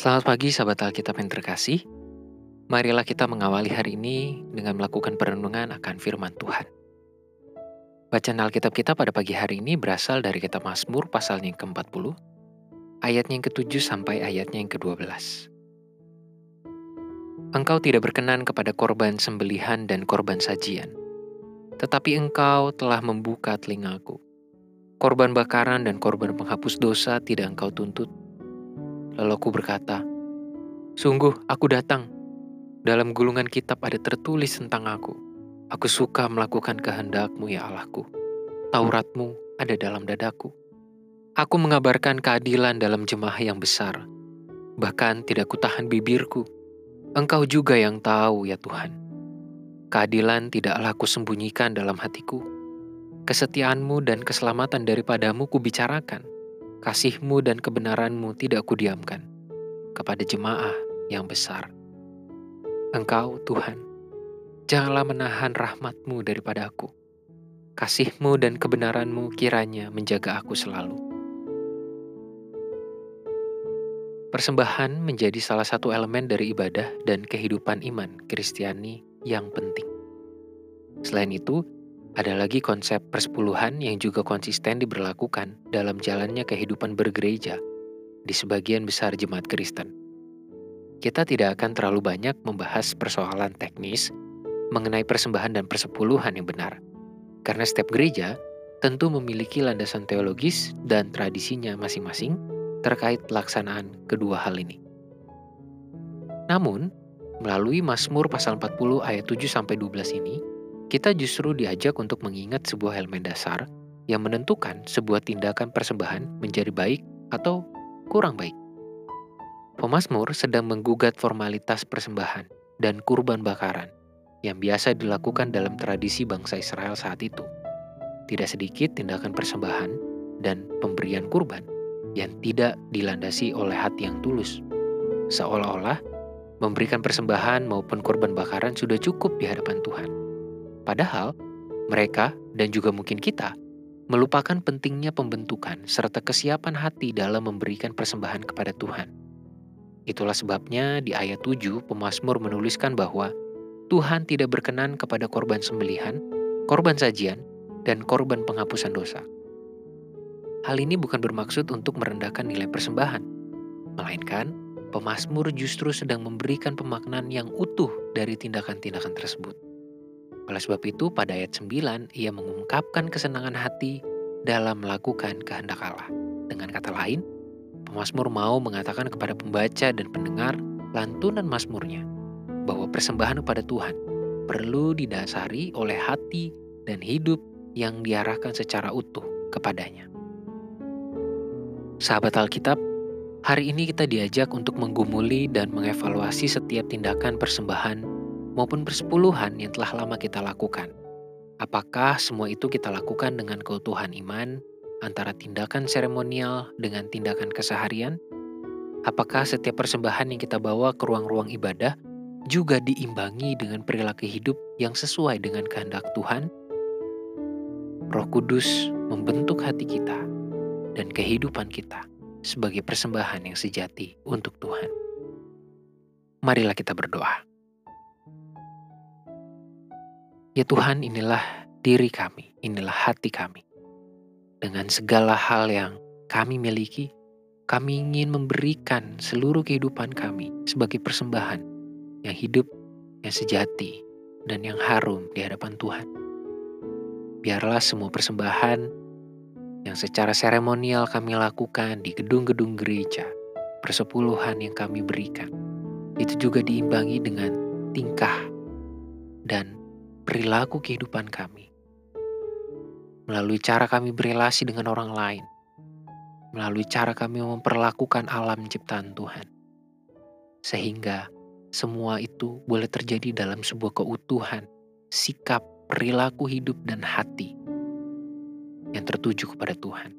Selamat pagi sahabat Alkitab yang terkasih. Marilah kita mengawali hari ini dengan melakukan perenungan akan firman Tuhan. Bacaan Alkitab kita pada pagi hari ini berasal dari kitab Mazmur pasalnya yang ke-40, ayatnya yang ke-7 sampai ayatnya yang ke-12. Engkau tidak berkenan kepada korban sembelihan dan korban sajian, tetapi engkau telah membuka telingaku. Korban bakaran dan korban penghapus dosa tidak engkau tuntut, Lalu aku berkata, Sungguh, aku datang. Dalam gulungan kitab ada tertulis tentang aku. Aku suka melakukan kehendakmu ya Allahku. Tauratmu ada dalam dadaku. Aku mengabarkan keadilan dalam jemaah yang besar. Bahkan tidak kutahan bibirku. Engkau juga yang tahu ya Tuhan. Keadilan tidaklah sembunyikan dalam hatiku. Kesetiaanmu dan keselamatan daripadamu kubicarakan kasihmu dan kebenaranmu tidak kudiamkan kepada jemaah yang besar. Engkau, Tuhan, janganlah menahan rahmatmu daripada aku. Kasihmu dan kebenaranmu kiranya menjaga aku selalu. Persembahan menjadi salah satu elemen dari ibadah dan kehidupan iman Kristiani yang penting. Selain itu, ada lagi konsep persepuluhan yang juga konsisten diberlakukan dalam jalannya kehidupan bergereja di sebagian besar jemaat Kristen. Kita tidak akan terlalu banyak membahas persoalan teknis mengenai persembahan dan persepuluhan yang benar, karena setiap gereja tentu memiliki landasan teologis dan tradisinya masing-masing terkait pelaksanaan kedua hal ini. Namun, melalui Mazmur pasal 40 ayat 7 sampai 12 ini, kita justru diajak untuk mengingat sebuah elemen dasar yang menentukan sebuah tindakan persembahan menjadi baik atau kurang baik. Pemasmur sedang menggugat formalitas persembahan dan kurban bakaran yang biasa dilakukan dalam tradisi bangsa Israel saat itu. Tidak sedikit tindakan persembahan dan pemberian kurban yang tidak dilandasi oleh hati yang tulus. Seolah-olah memberikan persembahan maupun korban bakaran sudah cukup di hadapan Tuhan Padahal, mereka dan juga mungkin kita melupakan pentingnya pembentukan serta kesiapan hati dalam memberikan persembahan kepada Tuhan. Itulah sebabnya di ayat 7 pemazmur menuliskan bahwa Tuhan tidak berkenan kepada korban sembelihan, korban sajian, dan korban penghapusan dosa. Hal ini bukan bermaksud untuk merendahkan nilai persembahan, melainkan pemazmur justru sedang memberikan pemaknaan yang utuh dari tindakan-tindakan tersebut. Oleh sebab itu, pada ayat 9, ia mengungkapkan kesenangan hati dalam melakukan kehendak Allah. Dengan kata lain, pemazmur mau mengatakan kepada pembaca dan pendengar lantunan mazmurnya bahwa persembahan kepada Tuhan perlu didasari oleh hati dan hidup yang diarahkan secara utuh kepadanya. Sahabat Alkitab, hari ini kita diajak untuk menggumuli dan mengevaluasi setiap tindakan persembahan maupun persepuluhan yang telah lama kita lakukan. Apakah semua itu kita lakukan dengan keutuhan iman antara tindakan seremonial dengan tindakan keseharian? Apakah setiap persembahan yang kita bawa ke ruang-ruang ibadah juga diimbangi dengan perilaku hidup yang sesuai dengan kehendak Tuhan? Roh Kudus membentuk hati kita dan kehidupan kita sebagai persembahan yang sejati untuk Tuhan. Marilah kita berdoa. Ya Tuhan, inilah diri kami, inilah hati kami. Dengan segala hal yang kami miliki, kami ingin memberikan seluruh kehidupan kami sebagai persembahan yang hidup, yang sejati, dan yang harum di hadapan Tuhan. Biarlah semua persembahan yang secara seremonial kami lakukan di gedung-gedung gereja, persepuluhan yang kami berikan, itu juga diimbangi dengan tingkah dan perilaku kehidupan kami, melalui cara kami berrelasi dengan orang lain, melalui cara kami memperlakukan alam ciptaan Tuhan, sehingga semua itu boleh terjadi dalam sebuah keutuhan, sikap, perilaku hidup, dan hati yang tertuju kepada Tuhan.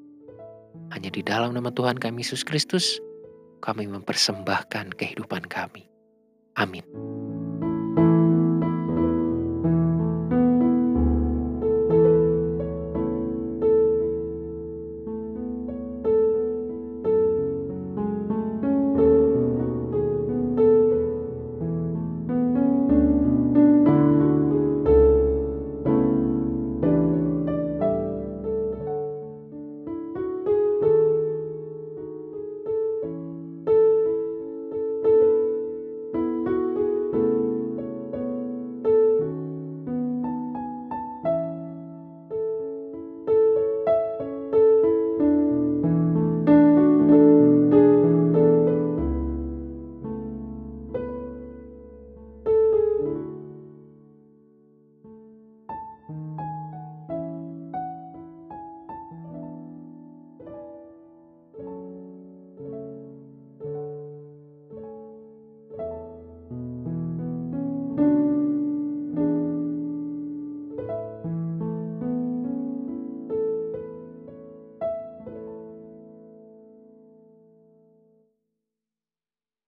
Hanya di dalam nama Tuhan kami Yesus Kristus, kami mempersembahkan kehidupan kami. Amin.